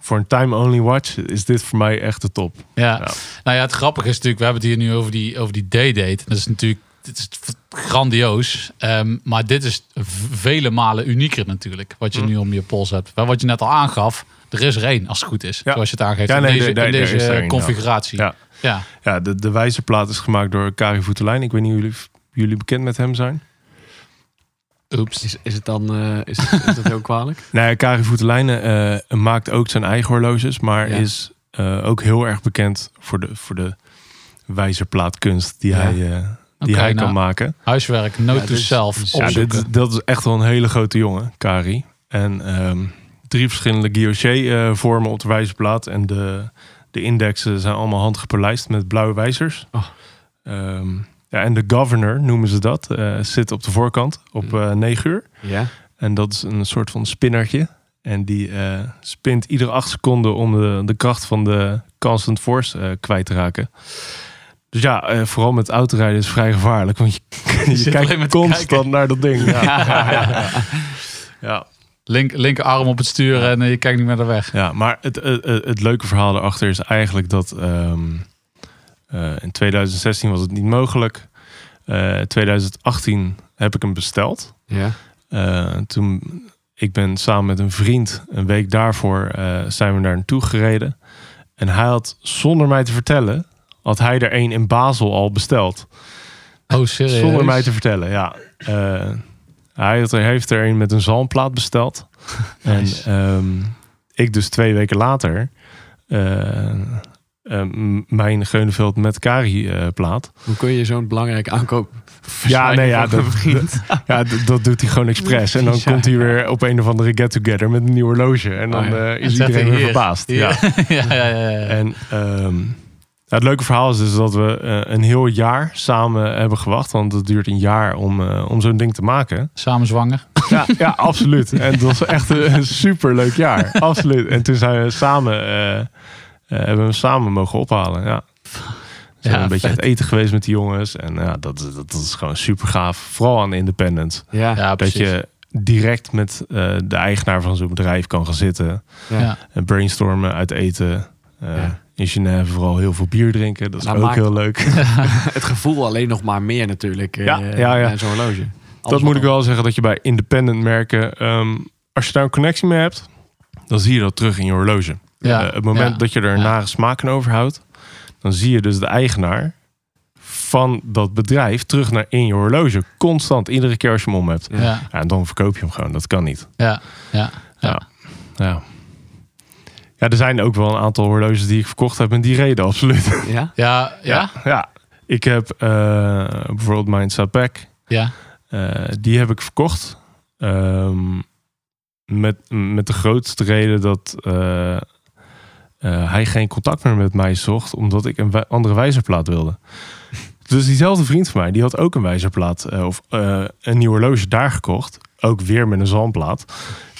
voor een time-only watch is dit voor mij echt de top. Ja. Ja. Nou ja, het grappige is natuurlijk, we hebben het hier nu over die, over die day-date. Dat is natuurlijk dit is grandioos. Ehm, maar dit is vele malen unieker natuurlijk, wat je Hm. nu om je pols hebt. Maar wat je net al aangaf, er is er één als het goed is. Ja. Zoals je het aangeeft Ja, nee, in deze, nee, in nee, deze er configuratie. Ja. ja. Ja, de, de wijzerplaat is gemaakt door Kari Voetelijn. Ik weet niet of jullie, jullie bekend met hem zijn. Oeps. Is, is het dan eh, is, het, is dat heel kwalijk? Nee, Kari Voetelijn eh, maakt ook zijn eigen horloges. Maar Ja. is eh, ook heel erg bekend voor de, voor de wijzerplaatkunst die Ja. hij, eh, die hij nou, kan maken. Huiswerk, note Ja, to dus- self, dus- Ja, dit, dat is echt wel een hele grote jongen, Kari. En ehm, drie verschillende guilloché-vormen op de wijzerplaat. En de, de indexen zijn allemaal handgepolijst met blauwe wijzers. Oh. Ehm, ja, en de governor, noemen ze dat, eh, zit op de voorkant op eh 9 uur. Ja. En dat is een soort van spinnertje. En die eh, spint iedere acht seconden om de, de kracht van de constant force kwijt te raken. Dus ja, vooral met autorijden is vrij gevaarlijk. Want je, kijkt constant kijken. naar dat ding. Ja, ja, ja, ja. ja. Link, linkerarm op het stuur en je kijkt niet meer naar weg. Ja, maar het, het, het het leuke verhaal erachter is eigenlijk dat ehm, eh, in 2016 was het niet mogelijk. Eh 2018 heb ik hem besteld. Ja. Eh, toen ik ben samen met een vriend een week daarvoor eh, zijn we daar naartoe gereden. En hij had zonder mij te vertellen, had hij er een in Basel al besteld. Oh, serieus? Zonder mij te vertellen, ja. Eh, hij had er, heeft er een met een zalmplaat besteld. Nice. En ehm, ik dus twee weken later eh, eh, mijn Geunenveld met Kari eh, plaat. Hoe kun je zo'n belangrijke aankoop Ja, nee, ja, dat, ja, dat doet hij gewoon expres. En dan komt hij weer op een of andere get-together met een nieuw horloge. En dan Oh eh, is iedereen weer verbaasd. Ja. Ja. ja, ja. En ehm, het leuke verhaal is dus dat we eh, een heel jaar samen hebben gewacht. Want het duurt een jaar om, eh, om zo'n ding te maken. Samen zwanger. Ja, ja, absoluut. En het was echt een, een superleuk jaar. Absoluut. En toen zijn we samen, eh, eh, hebben we hem samen mogen ophalen. Ja. We zijn Ja, een beetje vet. uit eten geweest met die jongens. En ja, dat, dat, dat is gewoon super gaaf. Vooral aan Independence. Ja. Ja, Dat precies. je direct met eh, de eigenaar van zo'n bedrijf kan gaan zitten. Ja. En brainstormen, uit eten. Eh, Ja. In Genève vooral heel veel bier drinken. Dat is Dat ook heel leuk. Het gevoel alleen nog maar meer natuurlijk. eh, Ja, ja, Zo'n horloge. dat moet ik wel zeggen dat je bij independent merken... ehm, als je daar een connectie mee hebt... dan zie je dat terug in je horloge. Ja. Eh, het moment Ja. dat je er een nare smaak aan overhoudt... dan zie je dus de eigenaar van dat bedrijf terug naar in je horloge. Constant, iedere keer als je hem om hebt. Ja. En dan verkoop je hem gewoon. Dat kan niet. ja, ja. ja. Ja. Ja, er zijn ook wel een aantal horloges die ik verkocht heb en die reden, absoluut. Ja? Ja, ja, Ja, ik heb eh, bijvoorbeeld mijn Sapec. ja. eh, die heb ik verkocht. Ehm, met, met de grootste reden dat eh, eh, hij geen contact meer met mij zocht, omdat ik een wij- andere wijzerplaat wilde. Dus diezelfde vriend van mij, die had ook een wijzerplaat eh, of eh, een nieuw horloge daar gekocht. Ook weer met een zalmplaat.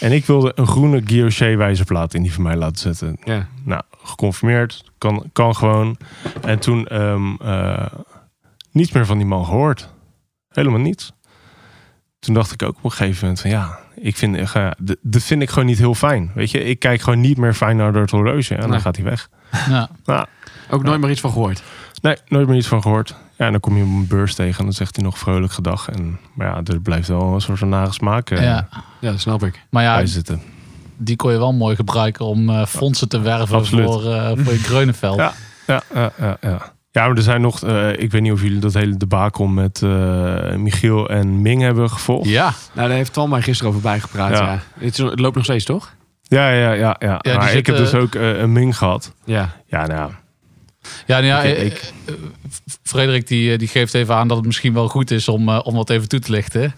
En ik wilde een groene Guilloché wijzerplaat in die van mij laten zetten. Ja. Nou, geconfirmeerd. Kan, kan gewoon. En toen ehm, eh, niets meer van die man gehoord. Helemaal niets. Toen dacht ik ook op een gegeven moment van ja, ik vind, d- dat vind ik gewoon niet heel fijn. Weet je, ik kijk gewoon niet meer fijn naar het horloge en Nee. dan gaat hij weg. ja. Nou, Ook nooit meer iets van gehoord. nee, nooit meer iets van gehoord. Ja, en dan kom je op een beurs tegen en dan zegt hij nog vrolijk gedag. En, maar ja, er blijft wel een soort van nare smaak eh, ja. Ja, dat snap ik. Maar ja, zitten. die kon je wel mooi gebruiken om eh, fondsen te werven Absoluut. voor, eh, voor je Kreunenveld. Ja. Ja, ja, ja, ja. Ja, maar er zijn nog, eh, ik weet niet of jullie dat hele debakel met eh, Michiel en Ming hebben gevolgd. Ja, Nou, daar heeft Twan mij gisteren over bijgepraat. Ja. Ja. Het, loopt nog steeds, toch? Ja, ja, ja. ja. die maar ik heb dus ook eh, een Ming gehad. Ja. Ja, nou ja. Ja, nou ja, Ik- ik- Frederik die, die geeft even aan dat het misschien wel goed is om, om wat even toe te lichten.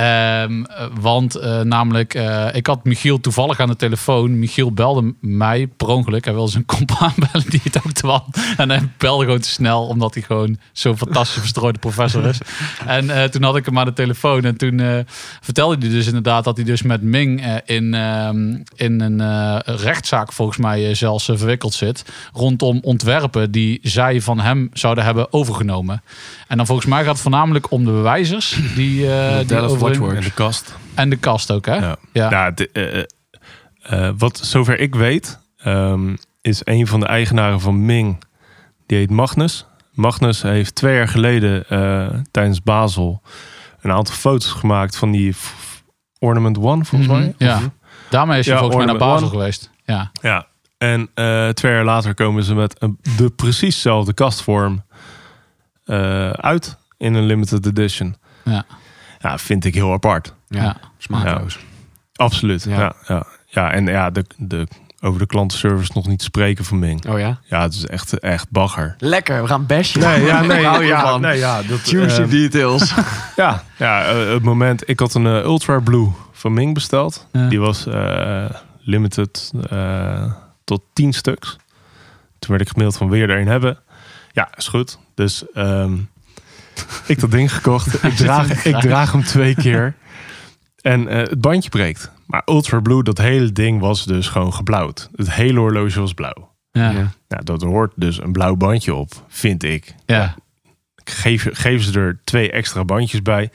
Ehm, eh, want eh, namelijk, eh, ik had Michiel toevallig aan de telefoon. Michiel belde mij per ongeluk. Hij wilde zijn comp aanbellen die het ook kwam. En hij belde gewoon te snel, omdat hij gewoon zo'n fantastisch verstrooide professor is. En eh, toen had ik hem aan de telefoon. En toen vertelde hij dus inderdaad dat hij dus met Ming in, ehm, in een rechtszaak volgens mij zelfs verwikkeld zit. Rondom ontwerpen die zij van hem zouden hebben overgenomen. En dan volgens mij gaat het voornamelijk om de bewijzers. Die, die over- Watchworks. En de kast. en de kast ook, hè? Ja. Ja. De- eh, eh, eh, wat zover ik weet, ehm, is een van de eigenaren van Ming, die heet Magnus. Magnus heeft twee jaar geleden tijdens Basel een aantal foto's gemaakt van die Ornament One, volgens Mhm, mij. ja. Of- Daarmee is hij Ja, volgens mij naar Basel One. geweest. Ja. ja. En twee jaar later komen ze met een, de precies dezelfde kastvorm uit in een limited edition. Ja. Ja, vind ik heel apart. Ja, Ja. smaakloos. Absoluut. Ja. Ja, ja, ja. en ja, de, de, over de klantenservice nog niet spreken van Ming. Oh ja? Ja, het is echt, echt bagger. Lekker, we gaan bashen. Nee, ja, nee, ja, hiervan. nee, ja, dat, Juicy ehm, details. ja, ja eh, het moment, ik had een eh, Ultra Blue van Ming besteld. Ja. Die was eh, limited eh, tot 10 stuks. Toen werd ik gemaild van weer er een hebben. Ja, is goed. Dus ehm, ik dat ding gekocht. ik, draag, ik draag hem twee keer. En eh, het bandje breekt. Maar Ultra Blue, dat hele ding was dus gewoon geblauwd. Het hele horloge was blauw. Ja. Ja. Nou, dat hoort dus een blauw bandje op, vind ik. Ja. Geef, geven ze er twee extra bandjes bij.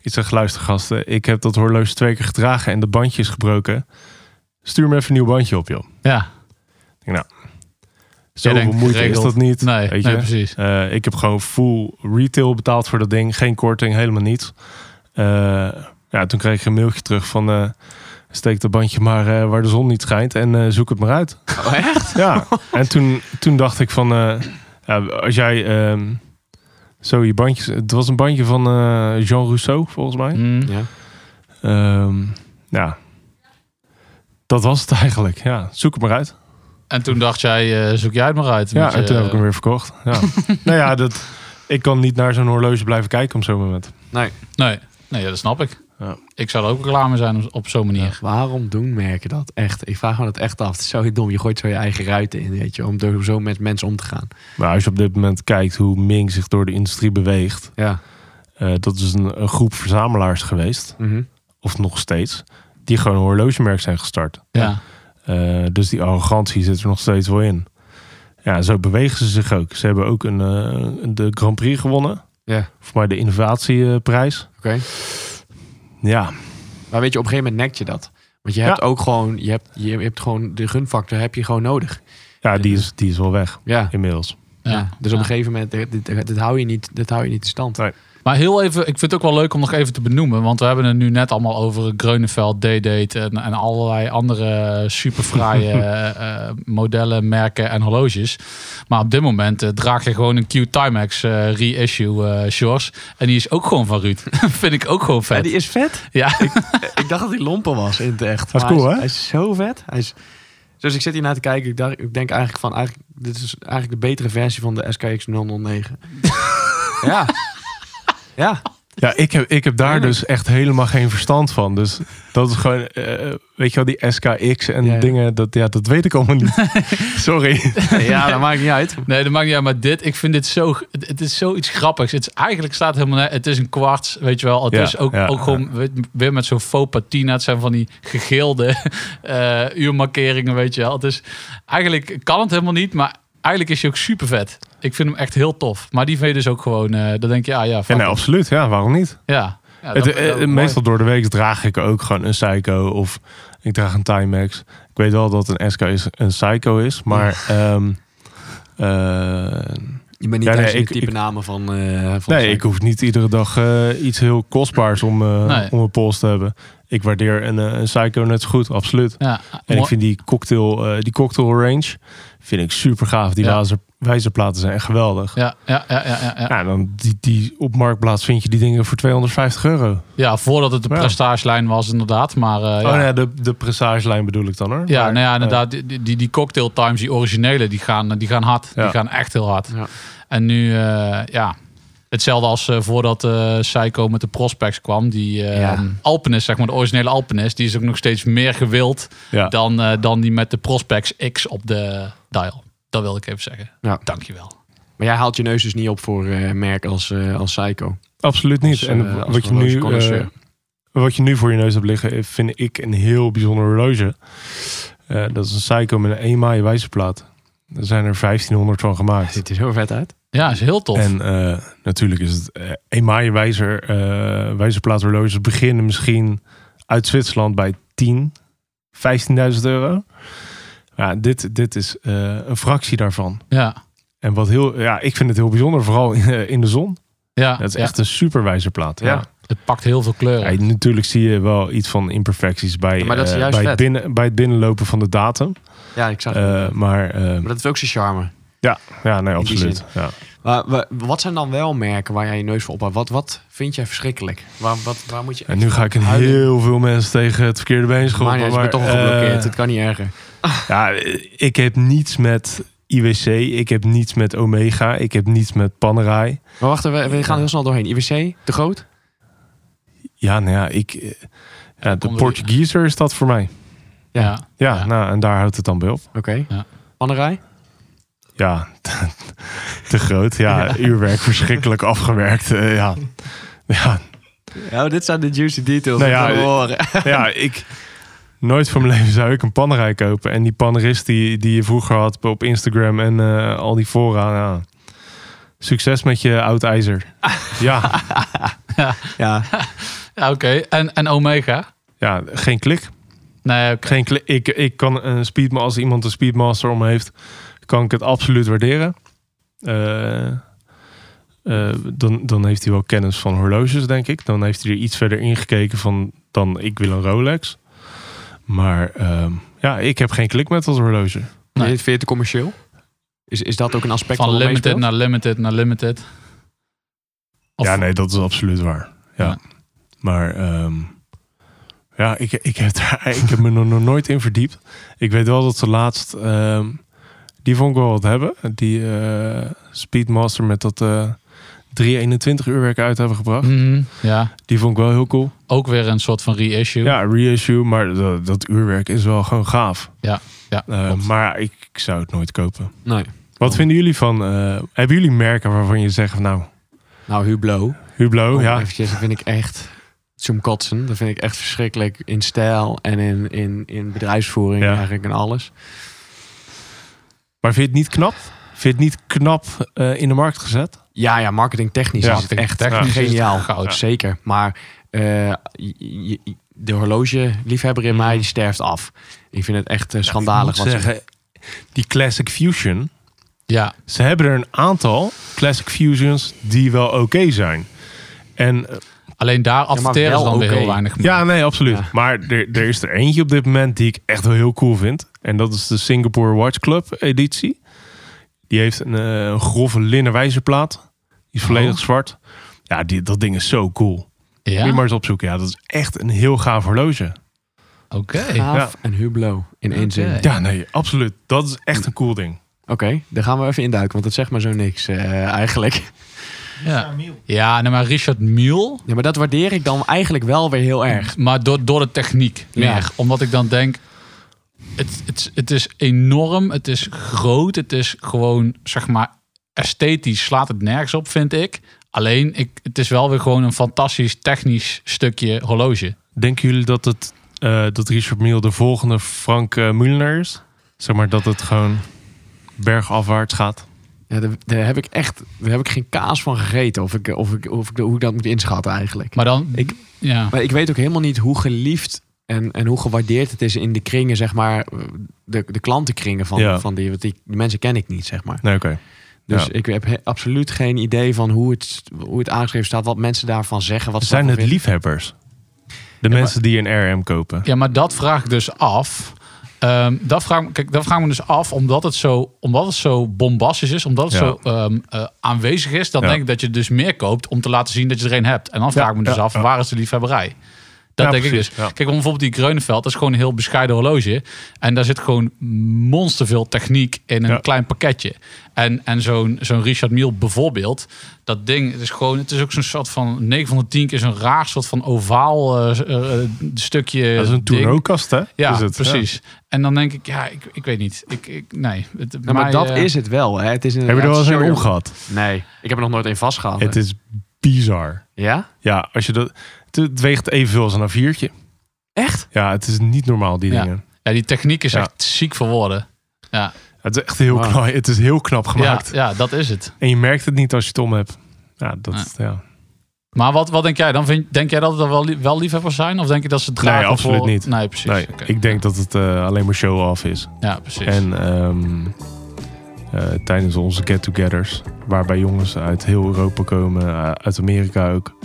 Ik zeg, luister gasten, ik heb dat horloge twee keer gedragen en de bandje is gebroken. Stuur me even een nieuw bandje op, joh. ja. Zoveel denkt, moeite is dat niet. Nee, weet je? nee, precies. Eh, ik heb gewoon full retail betaald voor dat ding. Geen korting, helemaal niets. Eh, ja, toen kreeg ik een mailtje terug van... eh, steek dat bandje maar eh, waar de zon niet schijnt en eh, zoek het maar uit. Oh, echt? Ja, en toen, toen dacht ik van... eh, ja, als jij ehm, zo je bandjes... Het was een bandje van eh, Jean Rousseau, volgens mij. Mm. Ja. Ehm, ja, dat was het eigenlijk. Ja, zoek het maar uit. En toen dacht jij, eh, zoek jij het maar uit. Ja, en je- toen heb ik hem weer verkocht. Ja. nou ja, dat, ik kan niet naar zo'n horloge blijven kijken op zo'n moment. Nee. Nee, nee dat snap ik. Ja. Ik zou er ook klaar mee zijn op, zo'n manier. Waarom doen merken dat? Echt. Ik vraag me dat echt af. Het is zo dom. Je gooit zo je eigen ruiten in, weet je, om er zo met mensen om te gaan. Maar als je op dit moment kijkt hoe Ming zich door de industrie beweegt... Ja. eh, dat is een, een groep verzamelaars geweest, Mhm. of nog steeds... die gewoon een horlogemerk zijn gestart. Ja. Eh, dus die arrogantie zit er nog steeds wel in. Ja, zo bewegen ze zich ook. Ze hebben ook een, eh, de Grand Prix gewonnen. Ja. Voor mij de innovatieprijs. Oké. Ja, Maar weet je, op een gegeven moment nekt je dat. Want je hebt Ja. ook gewoon, je hebt, je hebt gewoon de gunfactor heb je gewoon nodig. ja die, is, die is wel weg Ja. inmiddels. Ja. Ja. Dus op een gegeven moment, dit, dit, dit hou je niet, dit hou je niet in stand. Nee. Maar heel even, ik vind het ook wel leuk om nog even te benoemen. Want we hebben het nu net allemaal over Greuneveld, D-Date en, en allerlei andere superfraaie eh, eh, modellen, merken en horloges. Maar op dit moment eh, draag je gewoon een Q-Timex eh, reissue shorts. En die is ook gewoon van Ruud. vind ik ook gewoon Ja, vet. die is vet. Ja, ik dacht dat hij lompen was in het echt. Dat is Maar cool, hij hè? Hij is zo vet. Hij is, dus ik zit hier naar te kijken. Ik, dacht, ik denk eigenlijk van, eigenlijk, dit is eigenlijk de betere versie van de SKX 009. ja. Ja. Ja, ik heb, ik heb daar dus echt helemaal geen verstand van. Dus dat is gewoon, eh, weet je wel, die SKX en Ja, ja. dingen, dat, ja, dat weet ik allemaal niet. Sorry. ja, dat maakt niet uit. nee, dat maakt niet uit. Maar dit, ik vind dit zo, het, het is zoiets grappigs. Het is, eigenlijk staat helemaal net, het is een kwarts, weet je wel. Het Ja, is ook, ja, ook gewoon weer met zo'n faux patina. Het zijn van die gegeelde eh, uurmarkeringen, weet je wel. Het is, eigenlijk kan het helemaal niet, maar eigenlijk is hij ook super vet. Ik vind hem echt heel tof. Maar die vind je dus ook gewoon, eh dan denk je, ah ja, Ja, nee, absoluut. Ja, waarom niet? ja. ja Het, eh, meestal door de week draag ik ook gewoon een Psycho of ik draag een Timex. Ik weet wel dat een SK is, een Psycho is, maar ehm, eh, Je bent niet Ja, nee, ik- de type ik- namen van... eh van nee, ik hoef niet iedere dag eh, iets heel kostbaars om, eh, Nee. om mijn pols te hebben. Ik waardeer een, een Psycho net zo goed, absoluut. ja, En ik vind die cocktail, eh, die cocktail range vind ik super gaaf. Die Ja. laser, wijzerplaten zijn echt geweldig. Ja. Ja, ja, ja, ja, ja, ja. dan die, die op Marktplaats vind je die dingen voor 250 euro. ja voordat het de Ja. prestagelijn was inderdaad. Maar eh, ja. Oh nee, de, de pressagelijn bedoel ik dan hoor. Ja, Maar, nou ja, inderdaad. Die, die, die cocktail times, die originele, die gaan, die gaan hard. Ja. Die gaan echt heel hard. Ja. En nu, eh, ja, hetzelfde als eh, voordat eh Psycho met de Prospects kwam. Die eh Ja. Alpenist, zeg maar, de originele Alpenist, die is ook nog steeds meer gewild ja. dan, eh, dan die met de Prospects X op de dial. Dat wil ik even zeggen. Ja. Dankjewel. Maar jij haalt je neus dus niet op voor eh merk als, eh, als Psycho. Absoluut niet. Als, en wat, je nu, eh, wat je nu voor je neus hebt liggen, vind ik een heel bijzonder horloge. Eh, dat is een Psycho met een eenmaaie wijzerplaat. Er zijn er 1500 van gemaakt. Ziet er zo vet uit. Ja, is heel tof. En eh, natuurlijk is het uh, eenmaaie wijzer, eh wijzerplaathorloges beginnen misschien uit Zwitserland bij 10, 15.000 euro. Ja, dit, dit is eh, een fractie daarvan. ja, En wat heel, ja, ik vind het heel bijzonder, vooral in, in de zon. ja, Het is ja. echt een super wijzerplaat. Ja. Ja. het pakt heel veel kleuren. Ja, natuurlijk zie je wel iets van imperfecties bij, Ja, maar dat is eh, juist bij, het binnen, bij het binnenlopen van de datum. Ja, ik zag Eh, maar eh, Maar dat is ook zijn charme. Ja, ja, nee, absoluut. Ja. Wat zijn dan wel merken waar jij je neus voor ophoudt? Wat, wat vind jij verschrikkelijk? Waar, wat, waar moet je En nu ga ik een huilen? heel veel mensen tegen het verkeerde been schoppen. maar, bent toch al geblokkeerd. eh, het kan niet erger. Ja, ik heb niets met IWC. Ik heb niets met Omega. Ik heb niets met Panerai. Maar wacht, we, we gaan heel snel doorheen. IWC, te groot? Ja, nou ja, ik... eh, Ja, de Komt er- Portugiezer is dat voor mij. ja. Ja, Ja. Nou, en daar houdt het dan bij op. Oké. Ja. Pannerij? Ja, te groot. Ja, uurwerk verschrikkelijk afgewerkt. eh, ja. Ja, Ja, dit zijn de juicy details. Nou ja, ja, horen. ja, ik... Nooit van mijn leven zou ik een pannerij kopen. En die pannerist die, die je vroeger had op Instagram en eh, al die fora. Ja. Succes met je oud ijzer. Ja, Ja. Ja, oké. En, en Omega? ja, geen klik. Nee. Geen klik. Ik, ik kan een speedmaster, als iemand een speedmaster om heeft, kan ik het absoluut waarderen. Eh, eh, dan, dan heeft hij wel kennis van horloges, denk ik. Dan heeft hij er iets verder ingekeken van dan ik wil een Rolex. Maar ehm, ja, ik heb geen klik met dat horloge. Nee. Vind je het- commercieel? Is, is dat ook een aspect Van wat limited meespeelt? naar limited naar limited. Of- ja, nee, dat is absoluut waar. Ja. Ja. Maar ehm, ja, ik, ik, heb daar, ik heb me er nog nooit in verdiept. Ik weet wel dat ze laatst, ehm, die vond ik wel wat hebben. Die eh, Speedmaster met dat eh 321 uurwerk uit hebben gebracht. Mhm, ja, Die vond ik wel heel cool. ook weer een soort van reissue. Ja, reissue, maar dat, dat uurwerk is wel gewoon gaaf. Ja, ja, Eh, maar ik, ik zou het nooit kopen. Nee. Wat Oh. vinden jullie van, eh, hebben jullie merken waarvan je zegt, van, nou, Nou, Hublot. Hublot, Oh, ja. Eventjes, dat vind ik echt... Zoomkotsen. Dat vind ik echt verschrikkelijk in stijl en in, in, in bedrijfsvoering Ja. eigenlijk en alles. Maar vind je het niet knap? Vind je het niet knap eh, in de markt gezet? Ja, ja, marketingtechnisch Ja, is het echt technisch het geniaal. goud. Zeker. Maar eh, je- de horlogeliefhebber in mij die sterft af. Ik vind het echt eh, schandalig. Wat ze- zeggen, die Classic Fusion, Ja, ze hebben er een aantal Classic Fusions die wel oké zijn. En alleen daar adverteren wel ze dan weer heel weinig mee. ja, nee, absoluut. Ja. Maar er, er is er eentje op dit moment die ik echt wel heel cool vind. En dat is de Singapore Watch Club editie. Die heeft een, eh, grove linnen wijzerplaat. Die is volledig Oh. zwart. Ja, die, dat ding is zo cool. Moet je Ja, maar eens opzoeken. Ja, dat is echt een heel gaaf horloge. oké. Gaaf en Hublot in één Oké. zin. Oké, Ja, nee, absoluut. Dat is echt een cool ding. daar gaan we even induiken, want het zegt maar zo niks eh, eigenlijk. Ja, ja nee, maar Richard Mule, Ja, maar dat waardeer ik dan eigenlijk wel weer heel erg. maar door, door de techniek Ja. Omdat ik dan denk, het, het, het is enorm, het is groot, het is gewoon, zeg maar, esthetisch slaat het nergens op, vind ik. Alleen, ik, het is wel weer gewoon een fantastisch technisch stukje horloge. Denken jullie dat, het, eh, dat Richard Mille de volgende Frank uh, Mulliner is? Zeg maar dat het gewoon bergafwaarts gaat. Ja, daar, daar heb ik echt daar heb ik geen kaas van gegeten. Of ik, of ik, of ik, hoe ik dat moet inschatten eigenlijk. Maar dan, Ik- ja. Maar ik weet ook helemaal niet hoe geliefd en, en hoe gewaardeerd het is in de kringen, zeg maar, de, de klantenkringen van, Ja. van die, want die, die mensen ken ik niet, zeg maar. Nee, oké. Dus Ja. ik heb he- absoluut geen idee van hoe het, hoe het aangeschreven staat, wat mensen daarvan zeggen. Wat ze Zijn het vinden. liefhebbers? De mensen die een RM kopen. ja, maar dat vraag ik dus af. Ehm, dat, vraag, kijk, dat vraag ik me dus af, omdat het zo, omdat het zo bombastisch is, omdat het Ja. zo ehm, eh, aanwezig is, dan Ja. denk ik dat je dus meer koopt om te laten zien dat je er een hebt. En dan vraag ik me dus ja, af, ja. waar is de liefhebberij? Dat Ja, denk ik precies, dus. ja. Kijk, want bijvoorbeeld die Greuneveld, dat is gewoon een heel bescheiden horloge. En daar zit gewoon monsterveel techniek in een Ja. klein pakketje. En, en zo'n zo'n Richard Mille bijvoorbeeld, dat ding, het is gewoon, het is ook zo'n soort van 9 van de 10 keer zo'n raar soort van ovaal eh, eh, stukje. Dat is een ding. tourneaukast, hè? Ja, Is het, precies. En dan denk ik, ja, ik, ik weet niet. Ik, ik, nee. Het, maar mij, dat eh, is het wel. Hè. Het is een, Heb je er wel eens een omgehad? Nee, ik heb er nog nooit een vastgehouden. Het is bizar. Ja? Ja, als je dat... Het, weegt evenveel als een A4'tje. Echt? Ja, het is niet normaal, die Ja. dingen. Ja, die techniek is Ja. echt ziek voor woorden. Ja, Het is echt heel, knap, het is heel knap ja, gemaakt. ja, dat is het. En je merkt het niet als je het om hebt. Ja, dat... Ja. Ja. Maar wat, wat denk jij dan? Vind, denk jij dat het er wel, wel liefhebbers zijn? Of denk je dat ze het dragen Nee, absoluut voor... niet. Nee, precies. Nee, Oké. ik denk dat het eh, alleen maar show-off is. Ja, precies. En ehm, eh, tijdens onze get-togethers, waarbij jongens uit heel Europa komen, eh, uit Amerika ook,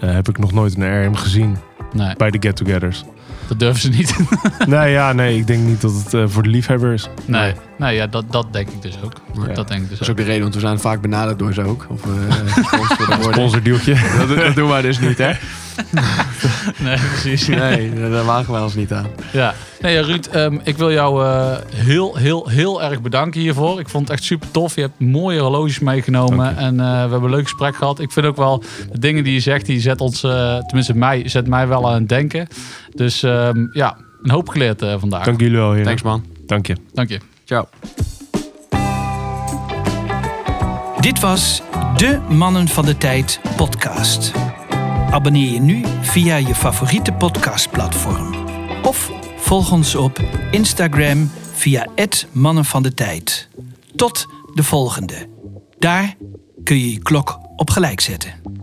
eh, heb ik nog nooit een RM gezien nee, bij de get-togethers. dat durven ze niet. nee, ja, nee, ik denk niet dat het eh, voor de liefhebber is. nee, nee ja, dat, dat denk ik dus ook. Ja. Dat denk ik dus Dat is ook. ook de reden, want we zijn vaak benaderd door ze ook. Of eh gesponsord worden. Sponsordeeltje. Dat, dat doen wij dus niet, hè? Nee, precies. Nee, daar wagen wij ons niet aan. Ja, nee, ja, Ruud, ehm, ik wil jou eh, heel, heel, heel erg bedanken hiervoor. Ik vond het echt super tof. Je hebt mooie horloges meegenomen en eh, we hebben een leuk gesprek gehad. Ik vind ook wel de dingen die je zegt, die zet ons, eh, tenminste mij, zet mij wel aan het denken. Dus ehm, ja, een hoop geleerd eh, vandaag. Dank jullie wel, heren. Thanks, man. Dank je. Dank je. Ciao. Dit was de Mannen van de Tijd podcast. Abonneer je nu via je favoriete podcastplatform. Of volg ons op Instagram via het Mannen van de Tijd. Tot de volgende. Daar kun je je klok op gelijk zetten.